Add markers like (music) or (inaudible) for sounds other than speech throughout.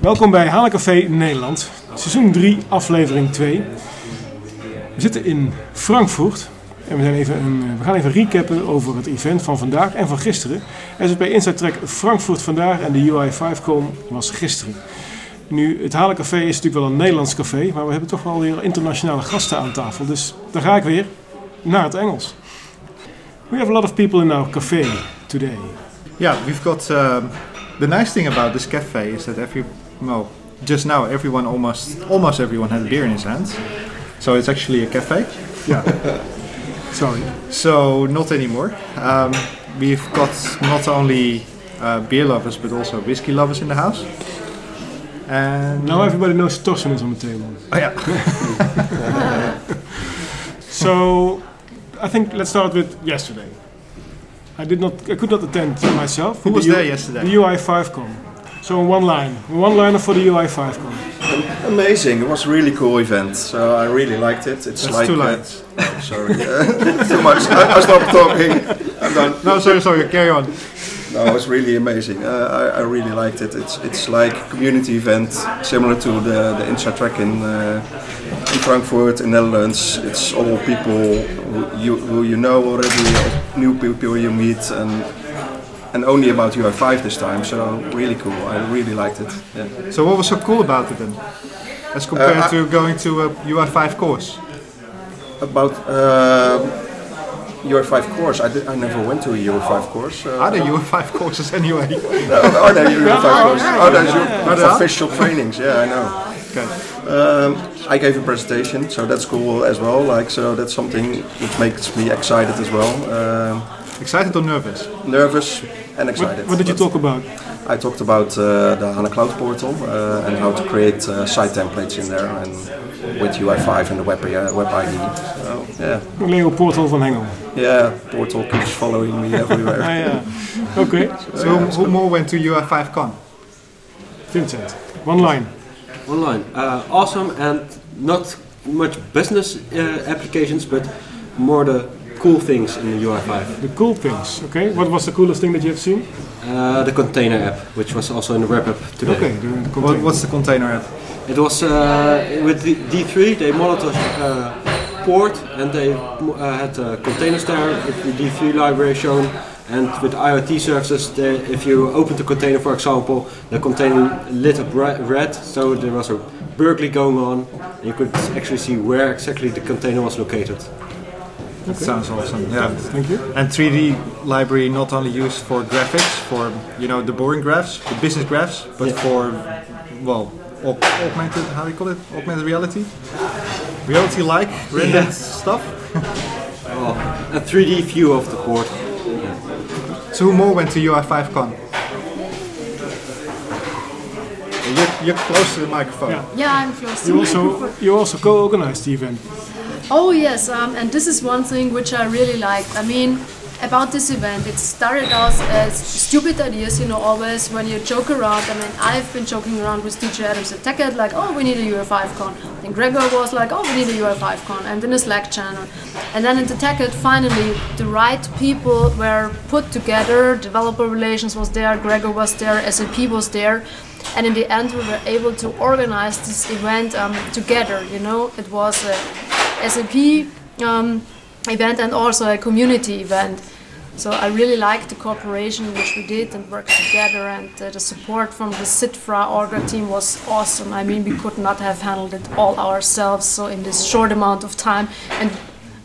Welkom bij Café Nederland, seizoen 3, aflevering 2. We zitten in Frankfurt en we, zijn even een, we gaan even recappen over het event van vandaag en van gisteren. Er bij Inside Track Frankfurt vandaag en de UI5Com was gisteren. Nu, het Café is natuurlijk wel een Nederlands café, maar we hebben toch wel weer internationale gasten aan tafel. Dus daar ga ik weer naar het Engels. We have a lot of people in our café today. Yeah, we've got um, the nice thing about this cafe is that every well, just now everyone almost almost everyone has beer in his hands. So it's actually a cafe. Yeah. (laughs) Sorry. So not anymore. Um, we've got not only uh, beer lovers but also whiskey lovers in the house. And now everybody knows Torsten is on the table. Oh yeah. (laughs) so I think let's start with yesterday. I did not, I could not attend myself. Who was the there yesterday? The UI5Con. So one line, one liner for the UI5Con. Amazing! It was a really cool event. So I really liked it. It's That's like two uh, oh, sorry, (laughs) too much. I, I stopped talking. I'm done. No, sorry, sorry. Carry on. No, it was really amazing. Uh, I, I really liked it. It's it's like a community event similar to the the Inside Track in uh, in Frankfurt, in Netherlands. It's all people who you who you know already, new people you meet, and and only about UI5 this time. So really cool. I really liked it. Yeah. So what was so cool about it then, as compared Uh, to going to a UI5 course? About uh, UI5 course, I, did, I never went to a UI5 course. Uh, Are there UI5 courses anyway? (laughs) Uh, are there UI5 courses? Oh, there's Oh, there are? official trainings. Yeah, I know. Okay. Um, I gave a presentation, so that's cool as well. Like, so that's something which makes me excited as well. Um, Excited or nervous? nervous and What, excited. what did you But talk about? I talked about uh, the HANA Cloud portal uh, and how to create uh, site templates in there and with UI5 and the web, uh, web IDE. So, yeah, Leo Portal van Hengel. yeah, portal keeps following me (laughs) everywhere. Ah ja, oké. So who, who more went to UI5 Con? Vincent, one line. online. Uh, awesome and not much business uh, applications, but more the cool things in the UI5. The cool things, okay. What was the coolest thing that you have seen? Uh, the container app, which was also in the wrap up today. Okay, the, the What, container. what's the container app? It was uh, with the D3, they modeled a uh, port and they uh, had uh, containers there with the D3 library shown. And with IoT services, they, if you open the container, for example, the container lit up red, so there was a burglary going on, and you could actually see where exactly the container was located. That sounds awesome. Yeah. Thank you. And 3D library not only used for graphics, for you know the boring graphs, the business graphs, but Yeah. for well aug- augmented how do you call it? Augmented reality, reality-like rendered stuff. (laughs) Well, a 3D view of the. So who more went to UI5 Con? You're, you're close to the microphone. Yeah. Yeah, I'm close You my also microphone. you also co-organized the event. Oh yes, um, and this is one thing which I really liked. I mean, about this event, it started out as stupid ideas, you know, always when you joke around. I mean, I've been joking around with DJ Adams at TechEd, like, oh, we need a UI5 con. And Gregor was like, oh, we need a UI5 con, and in a Slack channel. And then in the TechEd, finally, the right people were put together. Developer relations was there, Gregor was there, SAP was there. And in the end, we were able to organize this event um, together. You know, it was a SAP um, event and also a community event. So I really liked the cooperation which we did and worked together, and uh, the support from the SITFRA Orga team was awesome. I mean, we could not have handled it all ourselves. So in this short amount of time, and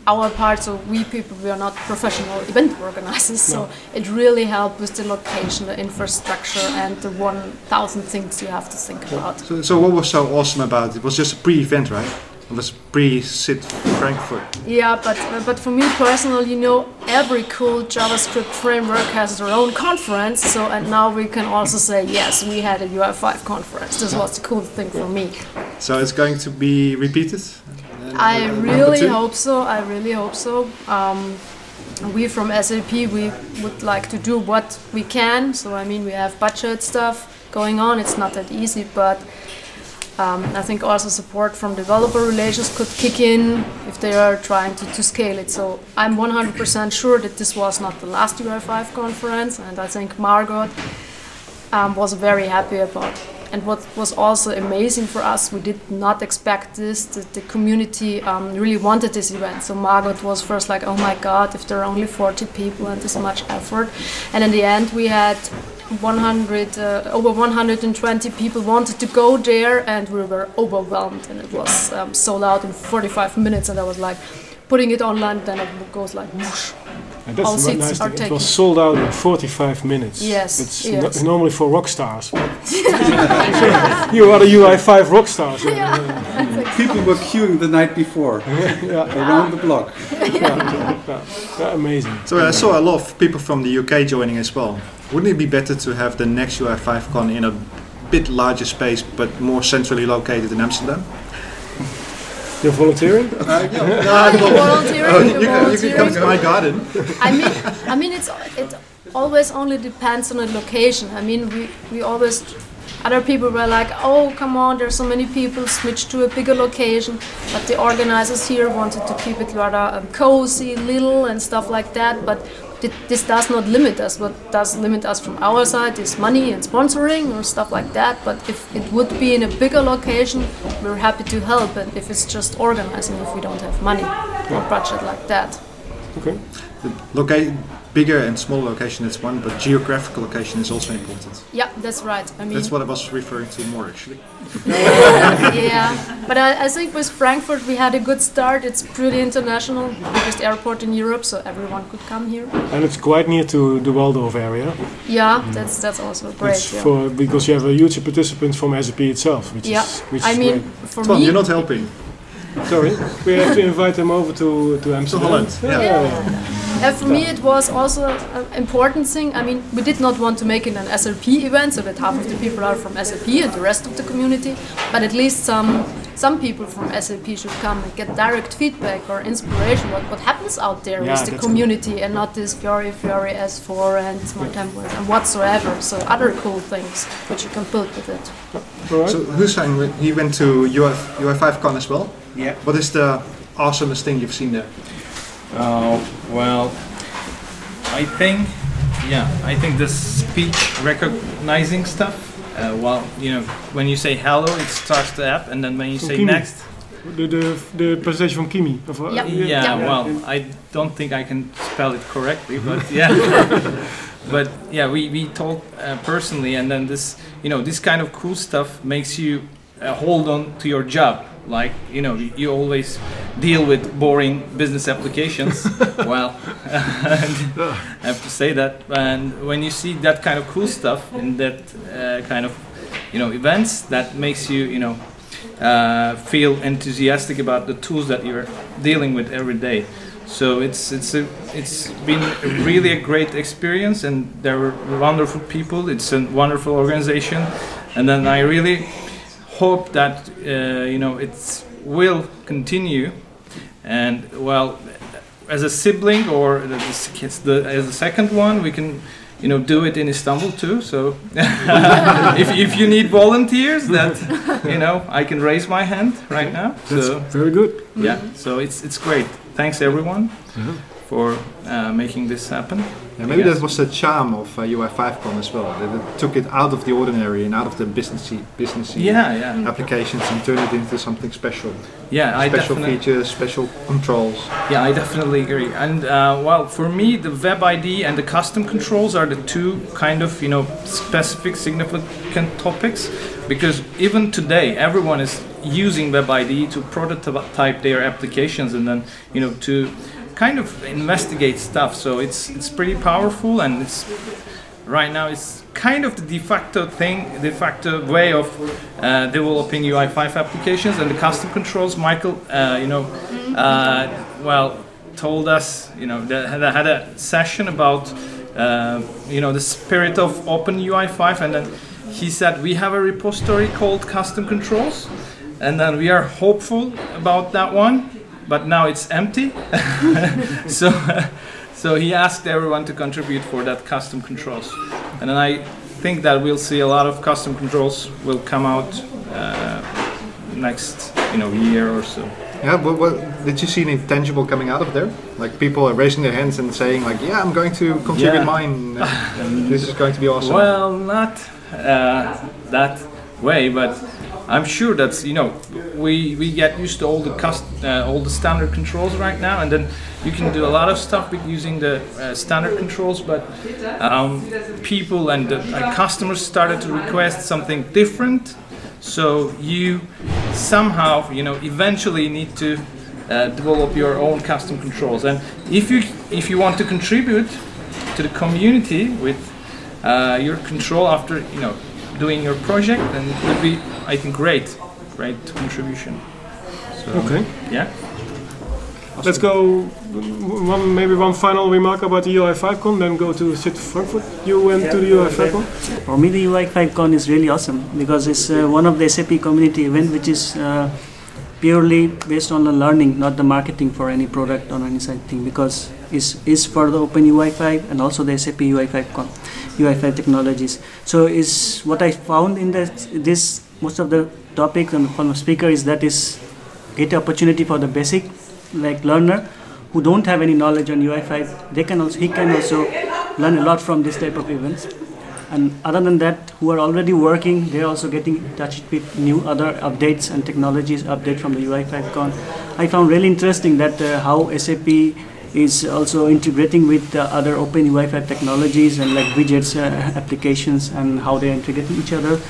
our part, so we people, we are not professional event organizers. So it really helped with the location, the infrastructure, and the 1,000 things you have to think about. So, so what was so awesome about it? It was just a pre-event, right? It was pre-sit Frankfurt. Yeah, but uh, but for me personally, you know, every cool JavaScript framework has their own conference. So and now we can also say yes, we had a UI5 conference. This was the cool thing for me. So it's going to be repeated. I really hope so. I really hope so. Um, we from SAP we would like to do what we can. So I mean, we have budget stuff going on. It's not that easy, but um, I think also support from developer relations could kick in if they are trying to, to scale it. So I'm 100% sure that this was not the last UI5 conference, and I think Margot um, was very happy about and what was also amazing for us, we did not expect this. The, the community um, really wanted this event. So Margot was first like, "Oh my God, if there are only 40 people and this much effort," and in the end, we had 100 uh, over 120 people wanted to go there, and we were overwhelmed, and it was um, sold out in 45 minutes. And I was like, putting it online, then it goes like whoosh. And that's All the seats nice are thing. It was sold out in 45 minutes. Yes, It's yes. no- normally for rock stars. (laughs) you are the UI5 rock stars. Yeah. (laughs) People were queuing the night before (laughs) yeah. around the block. Yeah, amazing. So I saw a lot of people from the UK joining as well. Wouldn't it be better to have the next UI5Con in a bit larger space but more centrally located in Amsterdam? You're volunteering? volunteering, Oh, you, can, you can come to volunteering. my garden. I mean, I mean, it's it always only depends on the location. I mean, we we always other people were like, oh, come on, there's so many people, switch to a bigger location. But the organizers here wanted to keep it rather um, cozy, little, and stuff like that. But thi- this does not limit us. What does limit us from our side is money and sponsoring or stuff like that. But if it would be in a bigger location, we're happy to help. And if it's just organizing, if we don't have money or budget like that. Okay. The loca- bigger and smaller location is one, but geographical location is also important. Yeah, that's right. I mean, That's what I was referring to more actually. (laughs) yeah, but I, I think with Frankfurt we had a good start. It's pretty international, biggest airport in Europe, so everyone could come here. And it's quite near to the Walldorf area. Yeah, that's that's also great. It's Yeah, for because you have a huge participant from SAP itself, which yeah. is which I is mean, great. for Tom, me, you're not helping. Sorry, we have to invite them over to to Amsterdam. Holland, yeah. Uh, for me it was also an important thing. I mean, we did not want to make it an SAP event so that half of the people are from SAP and the rest of the community, but at least some. Some people from SAP should come and get direct feedback or inspiration. What, what happens out there Yeah, with the that's community and not this Fiori Fiori S4 and Smart templates and whatsoever. So other cool things which you can build with it. All right. So Hussein, went- he went to UF, UI5Con as well. Yeah. What is the awesomest thing you've seen there? Oh, well, I think, yeah, I think the speech recognizing stuff. Uh, well, you know, when you say hello, it starts the app, and then when you From say Kimi. next, The, the, the presentation from Kimi. Of, uh, Yeah. yeah, Yeah. well, I don't think I can spell it correctly, but (laughs) yeah. but yeah, we, we talk uh, personally, and then this, you know, this kind of cool stuff makes you uh, hold on to your job. Like, you know, you, always deal with boring business applications. (laughs) well, (laughs) I have to say that. And when you see that kind of cool stuff in that uh, kind of, you know, events, that makes you, you know, uh, feel enthusiastic about the tools that you're dealing with every day. So it's it's a it's been really a great experience, and there were wonderful people. It's a wonderful organization, and then I really hope that uh, you know it will continue. And well, as a sibling or the, the, as a second one, we can you know do it in Istanbul too. So (laughs) if, if you need volunteers, that you know I can raise my hand right now. That's So very good. yeah, so it's it's great. Thanks everyone for uh, making this happen. Yeah, maybe that was the charm of uh, UI5Con as well. That it took it out of the ordinary and out of the businessy, businessy Yeah, yeah, applications and turned it into something special. yeah. I special features, special controls. Yeah, I definitely agree. And uh, well, for me, the web IDE and the custom controls are the two kind of you know specific, significant topics because even today, everyone is using web IDE to prototype their applications and then you know to kind of investigate stuff. So it's it's pretty powerful and it's right now it's kind of the de facto thing, de facto way of uh, developing UI5 applications and the custom controls. Michael, uh, you know, uh, well, told us, you know, that had a, had a session about, uh, you know, the spirit of Open UI5, and then he said we have a repository called Custom Controls, and then we are hopeful about that one, but now it's empty. (laughs) so. So he asked everyone to contribute for that custom controls, and then I think that we'll see a lot of custom controls will come out uh, next, you know, year or so. Yeah, what, what did you see any tangible coming out of there? Like people are raising their hands and saying like, "Yeah, I'm going to contribute Yeah. mine. (laughs) this is going to be awesome." Well, not uh, that way, but I'm sure that's you know we we get used to all the cust- uh, all the standard controls right now, and then you can do a lot of stuff with using the uh, standard controls. But um, people and the, uh, customers started to request something different, so you somehow you know eventually need to uh, develop your own custom controls. And if you if you want to contribute to the community with uh, your control after you know doing your project, then it would be I think great, great contribution. So, Okay. Yeah. Let's go. One, maybe one final remark about the UI5Con, then go to Sit Frankfurt. You went to the UI5Con. For me, the UI5Con is really awesome because it's uh, one of the SAP community event which is uh, purely based on the learning, not the marketing for any product or any side thing. Because is is for the Open UI5 and also the SAP UI5Con, UI5 technologies. So is what I found in that this most of the topics and from the speaker is that is great opportunity for the basic like learner who don't have any knowledge on UI5. They can also he can also learn a lot from this type of events and other than that who are already working they're also getting in touch with new other updates and technologies update from the ui5 con i found really interesting that uh, how sap is also integrating with uh, other open ui5 technologies and like widgets uh, applications and how they integrate with each other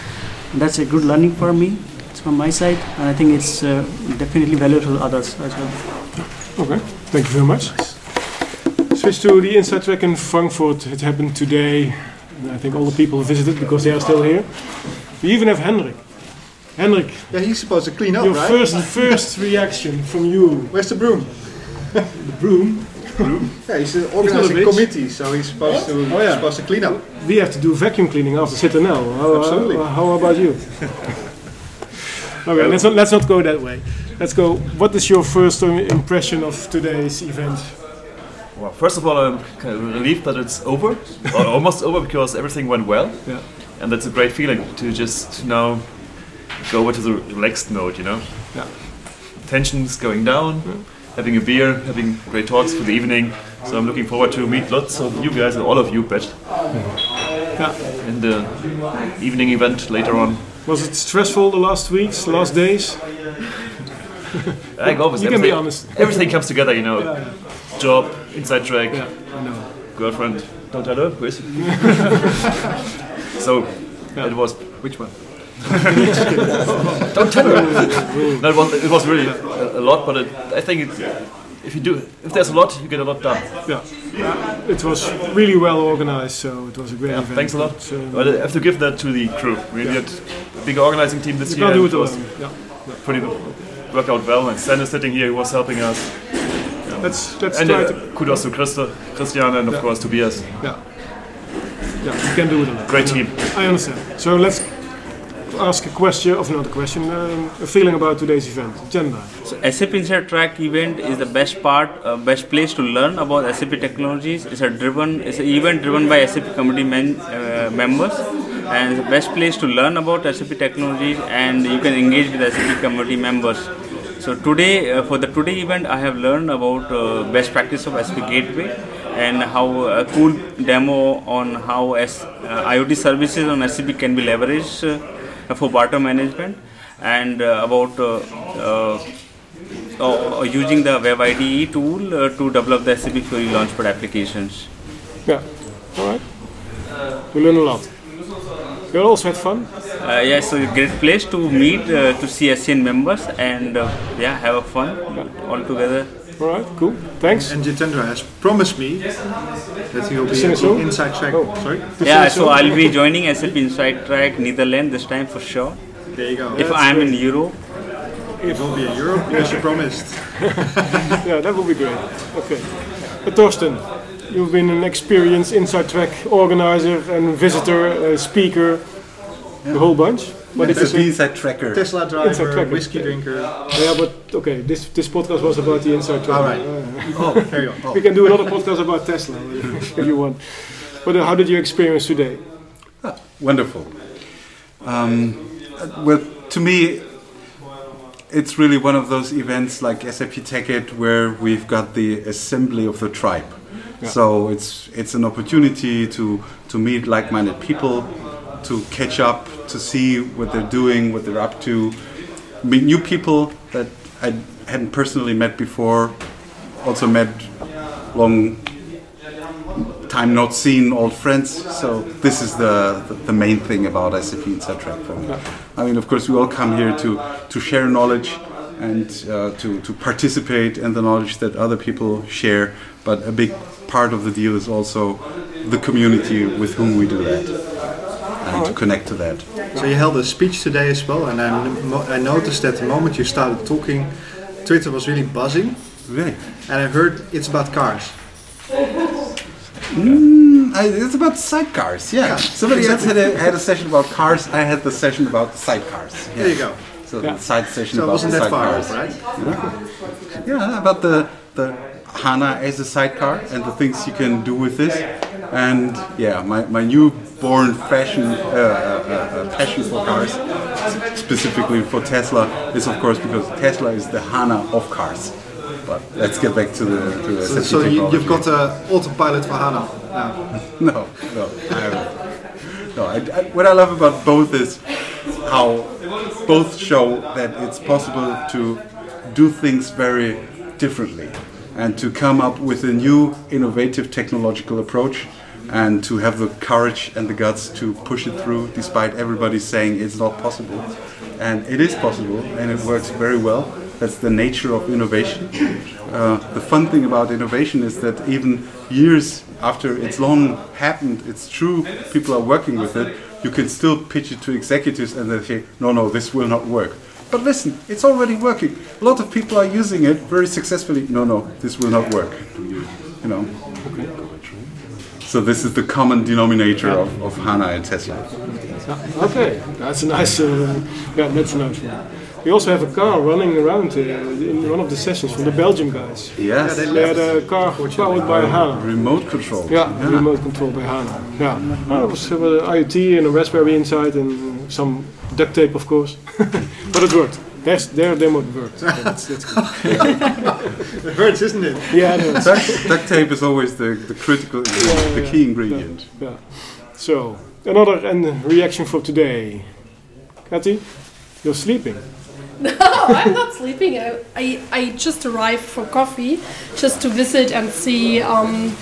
that's a good learning for me it's from my side and i think it's uh, definitely valuable to others as well Okay, thank you very much. Switch to the Inside Track in Frankfurt. It happened today. I think all the people visited because they are still here. We even have Henrik. Henrik, Yeah, he's supposed to clean up, your right? first first reaction from you. Where's the broom? (laughs) The broom. (laughs) Yeah, he's the organizing bitch. committee, so he's supposed to Oh, yeah. supposed to clean up. We have to do vacuum cleaning after Citronel. How, uh, Absolutely. How, how about you? (laughs) okay, let's not let's not go that way. Let's go. What is your first impression of today's event? Well, first of all, I'm kind of relieved that it's over, (laughs) or almost over, because everything went well. Yeah. And that's a great feeling to just now go over to the relaxed mode, you know? Yeah. Tension's going down, having a beer, having great talks for the evening. So I'm looking forward to meet lots of you guys and all of you, bet, Yeah. in the evening event later on. Was it stressful the last weeks, last days? I go with You can be everything- honest. Everything comes together, you know. Yeah, Job, inside track, yeah, I know. girlfriend. Don't tell her, who is? (laughs) so Yeah. it was Which one? (laughs) Don't tell her. no, it was, it was really a, a lot, but it, I think it, if you do, if there's a lot, you get a lot done. Yeah. yeah. It was really well organized, so it was a great Yeah, event. thanks a lot. So, But I have to give that to the crew. We had a big organizing team this you year. can't do and it was. Yeah. Pretty worked out well. And Stan is sitting here, he was helping us. Let's let's And try uh, to. kudos to Christa, Christian, and of Yeah. course Tobias. Yeah. Yeah, you can do it. Great team. I understand. So let's ask a question, of not a question, um, a feeling about today's event. Gender. So SAP Inside Track event is the best part, uh, best place to learn about SAP technologies. It's a driven, it's an event driven by SAP community men, uh, members, and it's the best place to learn about SAP technologies, and you can engage with SAP community members. So today, uh, for the today event, I have learned about uh, best practice of SAP Gateway and how a cool demo on how S, uh, IoT services on SAP can be leveraged uh, for barter management and uh, about uh, uh, uh, using the Web IDE tool uh, to develop the SAP Fiori Launchpad applications. Yeah. All right. We learn a lot. You also had fun. Uh, yeah, so a great place to meet, uh, to see SCN members, and uh, yeah, have a fun all together. All right. Cool. Thanks. And Jitendra has promised me that he will be Sing at the inside track. Oh. Sorry, Yeah, so I'll be joining SAP Inside Track Netherlands this time for sure. there you go. If I'm in Europe, It will be in Europe as you promised. (laughs) Yeah, that will be great. Okay. But Torsten, you've been an experienced inside track organizer and visitor, uh, speaker, the whole bunch. But It's it's a a, inside tracker. Tesla Inside driver, tracker. whiskey drinker. yeah, but okay. This this podcast was about the inside track. All right. Uh, Oh, carry on. we can do another podcast about Tesla (laughs) if you want. But uh, how did you experience today? Wonderful. Um, well, to me, it's really one of those events like SAP TechEd where we've got the assembly of the tribe. So it's it's an opportunity to to meet like-minded people, to catch up, to see what they're doing, what they're up to, meet new people that I hadn't personally met before, also met long time not seen old friends. So this is the, the, the main thing about SAP Inside for me. I mean, of course, we all come here to, to share knowledge and uh, to, to participate in the knowledge that other people share. But a big part of the deal is also the community with whom we do that and to connect to that. So you held a speech today as well, and I, mo- I noticed that the moment you started talking, Twitter was really buzzing, Really? and I heard it's about cars. Mm, I, it's about sidecars, yeah. Yeah, Somebody else had a, had a (laughs) session about cars, I had the session about sidecars. Yeah. There you go. So Yeah. the side session So about wasn't the that far sidecars. right? Yeah, about the the HANA as a sidecar and the things you can do with this. And yeah, my, my newborn fashion uh, uh, uh, passion for cars, specifically for Tesla, is of course because Tesla is the HANA of cars. But let's get back to the to the So, so you, you've got a autopilot for HANA. now. (laughs) No, no, I. No, I, I, what I love about both is how both show that it's possible to do things very differently and to come up with a new innovative technological approach and to have the courage and the guts to push it through despite everybody saying it's not possible. And it is possible and it works very well. That's the nature of innovation. Uh, the fun thing about innovation is that even years after it's long happened, it's true, people are working with it, you can still pitch it to executives and they say, no, no, this will not work. But listen, it's already working. A lot of people are using it very successfully. No, no, this will not work. You know. So this is the common denominator of, of HANA and Tesla. Okay, that's a nice. Uh, yeah, that's a nice one. We also have a car running around uh, in one of the sessions from the Belgium guys. Yes. They had a car powered by HANA. Remote control. Yeah, remote control by HANA. Yeah, well, it was uh, IoT and a Raspberry inside and some duct tape, of course. (laughs) but it worked. There's, their demo worked. (laughs) That's, that's good. (laughs) It hurts, isn't it? Yeah, it is. Duct, duct tape is always the, the critical, Yeah, the yeah, key yeah. ingredient. Yeah. So, another and reaction for today. Kathy, you're sleeping. (laughs) No, I'm not sleeping. I, I, I just arrived for coffee, just to visit and see um,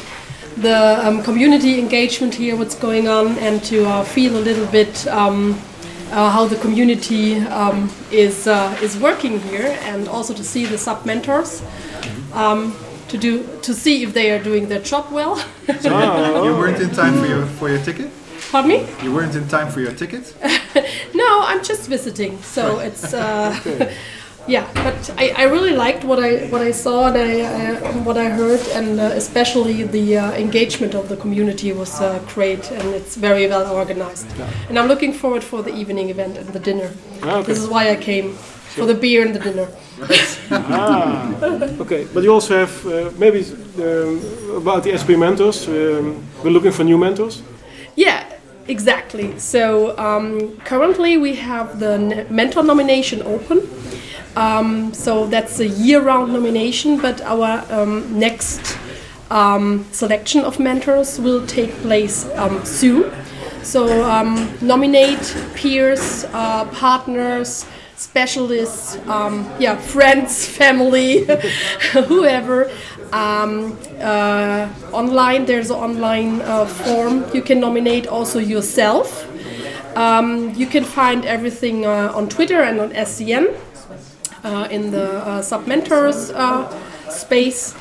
the um, community engagement here, what's going on, and to uh, feel a little bit um, uh, how the community um, is uh, is working here, and also to see the SAP mentors. Um, to do to see if they are doing their job well. (laughs) You weren't in time for your for your ticket. Pardon me? You weren't in time for your ticket. (laughs) No, I'm just visiting, so it's (laughs) uh, yeah. But I, I really liked what I what I saw and I, uh, what I heard, and uh, especially the uh, engagement of the community was uh, great, and it's very well organized. And I'm looking forward for the evening event and the dinner. Ah, okay. This is why I came for the beer and the dinner. (laughs) ah, okay. But you also have uh, maybe um, about the SAP mentors. Um, we're looking for new mentors. Yeah, exactly. So um, currently we have the mentor nomination open. Um, so that's a year-round nomination, but our um, next um, selection of mentors will take place um, soon. So um, nominate peers, uh, partners, specialists, um, yeah, friends, (laughs) family, (laughs) whoever. Uh, online, there's an online uh, form. You can nominate also yourself. You can find everything uh, on Twitter and on SCN uh, in the uh, SAP mentors uh, space.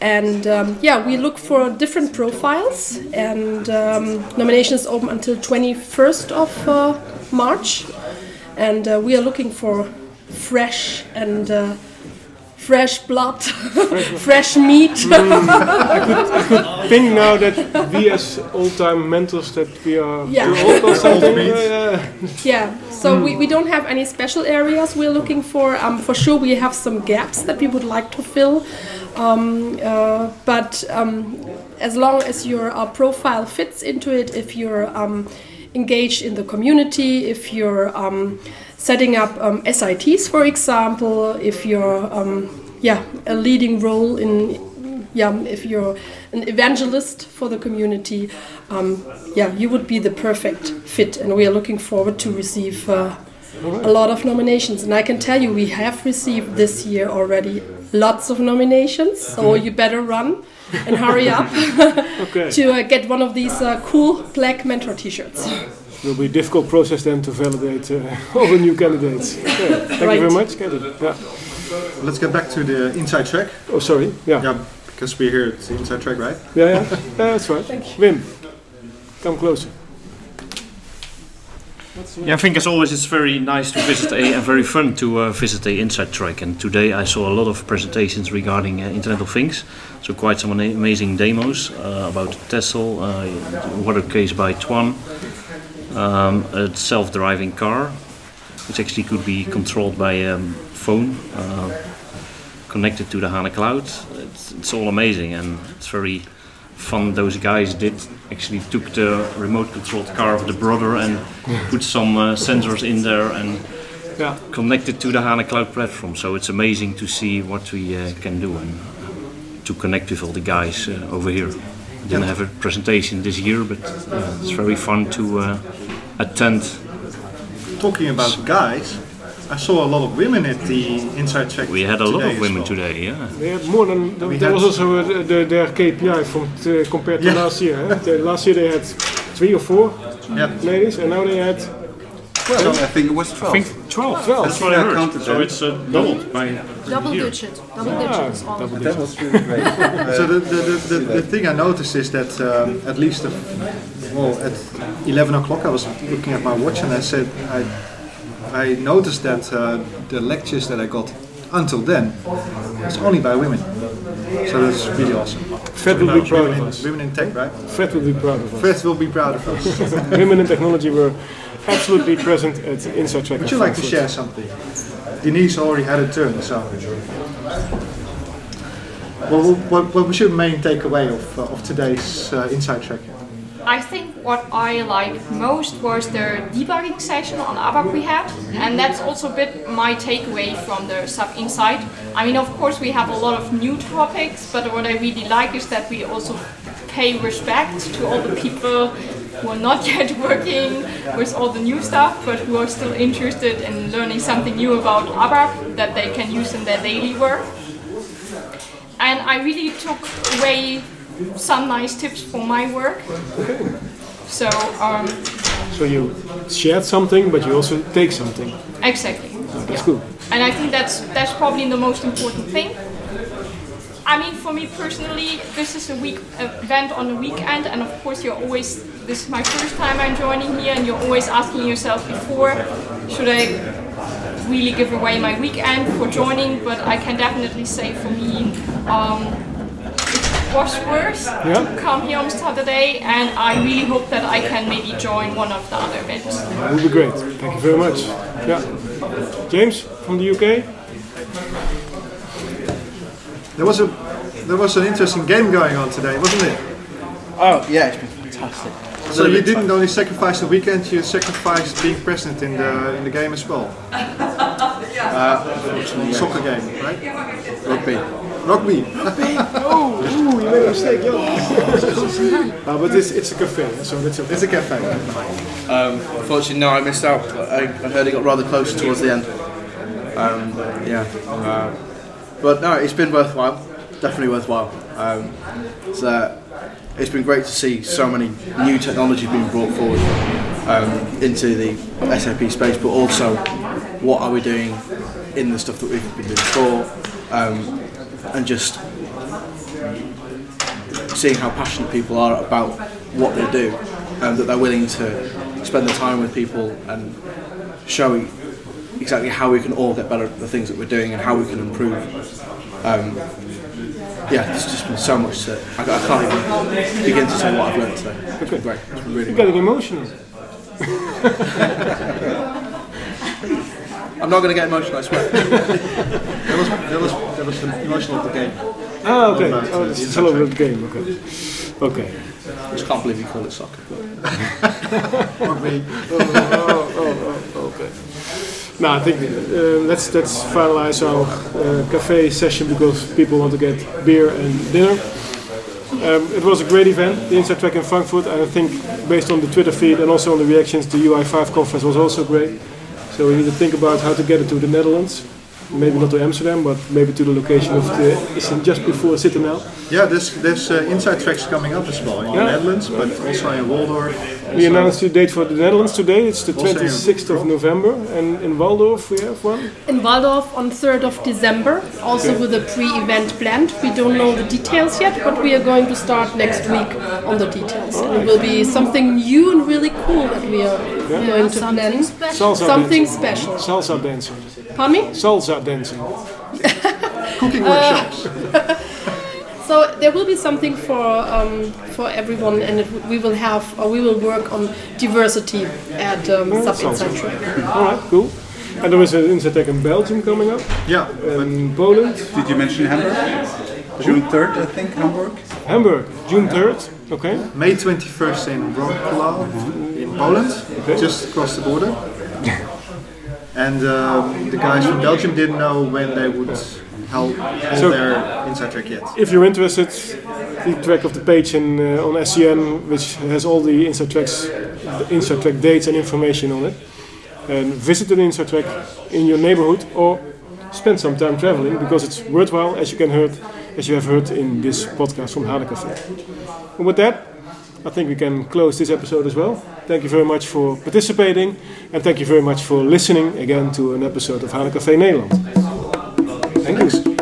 And um, yeah, we look for different profiles, and um, nominations open until 21st of uh, March. And uh, we are looking for fresh and uh, fresh blood, fresh (laughs) meat. I could Think now that we as old-time mentors that we are Yeah. old or something. meat. Uh, Yeah, so we, we don't have any special areas we're looking for. Um, for sure, we have some gaps that we would like to fill. Um, uh, but um, as long as your uh, profile fits into it, if you're um, engaged in the community, if you're um, setting up um, SITs, for example, if you're um, yeah a leading role in yeah, if you're an evangelist for the community, um, yeah, you would be the perfect fit. And we are looking forward to receive uh, a lot of nominations. And I can tell you, we have received this year already lots of nominations. So you better run and hurry up (laughs) Okay. (laughs) to uh, get one of these uh, cool black mentor T-shirts. It will be a difficult process then to validate uh, (laughs) all the new candidates. Okay. Thank you very much, Kevin. Yeah. Let's get back to the inside track. Oh, sorry. Yeah. Yeah, because we're here at the inside track, right? Yeah, yeah. yeah that's right. Thank you. Wim, come closer. Yeah, I think as always it's very nice to visit a, and very fun to uh, visit a Inside Track. And today I saw a lot of presentations regarding uh, Internet of Things. So quite some amazing demos uh, about Tesla, uh, water case by Twan, um, a self-driving car, which actually could be controlled by a um, phone, uh, connected to the HANA cloud. It's, it's all amazing and it's very fun. Those guys did actually took the remote controlled car of the brother and put some uh, sensors in there and Yeah. connected to the HANA cloud platform. So it's amazing to see what we uh, can do and to connect with all the guys uh, over here. Didn't have a presentation this year but uh, it's very fun to uh, attend. Talking about guys, I saw a lot of women at the inside track. we had a lot of women well. today yeah They had more than. We there had- was also uh, the, their KPI from t- compared to Yeah. last year. eh? The- last year they had three or four Yeah. ladies, and now they had So I think it was 12. I think 12 12. that's what I I heard counted so it's uh, doubled by Double here. digit, double digits. all of That them. was really great. (laughs) so the, the, the, the, the thing I noticed is that um, at least well at 11 o'clock I was looking at my watch and I said I I noticed that uh, the lectures that I got until then was only by women. So that's really awesome. Fred will be proud women, of in, us. women in tech, right? Fred will be proud of us. Fred will be proud of us. (laughs) Women in technology were absolutely present at Inside Track. Would you like to share something? Denise already had a turn, so. Well, what, what was your main takeaway of, uh, of today's uh, Inside Track? I think what I liked most was the debugging session on ABAP we had, and that's also a bit my takeaway from the Sub Insight. I mean, of course, we have a lot of new topics, but what I really like is that we also pay respect to all the people who are not (laughs) yet working with all the new stuff, but who are still interested in learning something new about ABAP that they can use in their daily work. And I really took away some nice tips for my work. So, um, So you shared something, but you also take something. exactly. That's good. And I think that's that's probably the most important thing. I mean, for me personally, this is a week event on the weekend, and of course, you're always. This is my first time I'm joining here, and you're always asking yourself before, should I really give away my weekend for joining? But I can definitely say for me, um, it was worse Yeah. to come here on Saturday, and I really hope that I can maybe join one of the other events. That would be great. Thank you very much. Yeah. James from the UK. There was a there was an interesting game going on today, wasn't it? Oh yeah, it's been fantastic. So you didn't only sacrifice the weekend, you sacrificed being present in the in the game as well. (laughs) Uh, soccer game, right? Rugby. Rugby. oh, ooh, you made a mistake, yeah. uh, but it's, it's a cafe, so that's okay. It's a cafe. Um, unfortunately, no, I missed out. But I, I heard it got rather close towards the end. Um, yeah. Uh, but no, it's been worthwhile. Definitely worthwhile. Um, it's, uh, it's been great to see so many new technology being brought forward um, into the SAP space, but also what are we doing in the stuff that we've been doing before, um, and just seeing how passionate people are about what they do, and that they're willing to spend the time with people and showing exactly how we can all get better at the things that we're doing and how we can improve. Um, yeah, there's just been so much to. I, I can't even begin to say what I've learned today. It's been great. It's been really You're getting emotional. (laughs) I'm not going to get emotional, I swear. (laughs) That was that was that was the emotional of the game. Ah, okay. About, uh, Oh, it's inside still over the game. Okay. Okay. I just can't believe you call it soccer. Rugby. (laughs) oh, oh, oh, oh, okay. No, I think uh, let's let's finalize our uh, cafe session because people want to get beer and dinner. Um, it was a great event, the Inside Track in Frankfurt, and I think based on the Twitter feed and also on the reactions, the UI5 conference was also great. So we need to think about how to get it to the Netherlands. Maybe not to Amsterdam, but maybe to the location of the it's in just before Citadel. Yeah, there's there's uh, inside tracks coming up as well in Yeah. the Netherlands, but also in Walldorf. We announced the date for the Netherlands today. It's the 26th of November, and in Walldorf we have one. In Walldorf on 3rd of December, also Okay. with a pre-event planned. We don't know the details yet, but we are going to start next week on the details. And it will be something new and really cool that we are going to plan. Salsa something dancing. special. Salsa dancing. Pardon me? Salsa dancing. (laughs) Cooking Uh, workshops. (laughs) So there will be something for um, for everyone, and it, we will have or we will work on diversity at um, Oh, Sub sounds Track. All right, cool. And there is an Inside in Belgium coming up. Yeah. And Poland. Did you mention Hamburg? June 3rd, I think, Hamburg. Hamburg, June 3rd. Okay. May 21st in Wrocław in Poland, just across the border. and um, the guys from Belgium didn't know when they would hold, hold So- their inside track yet. If you're interested, keep track of the page in, uh, on SCN, which has all the Inside Tracks, the Inside Track dates and information on it. And visit an Inside Track in your neighborhood or spend some time traveling because it's worthwhile, as you can heard, as you have heard in this podcast from Hade Cafe. And with that, I think we can close this episode as well. Thank you very much for participating, and thank you very much for listening again to an episode of Hade Cafe Nederland. Thank you.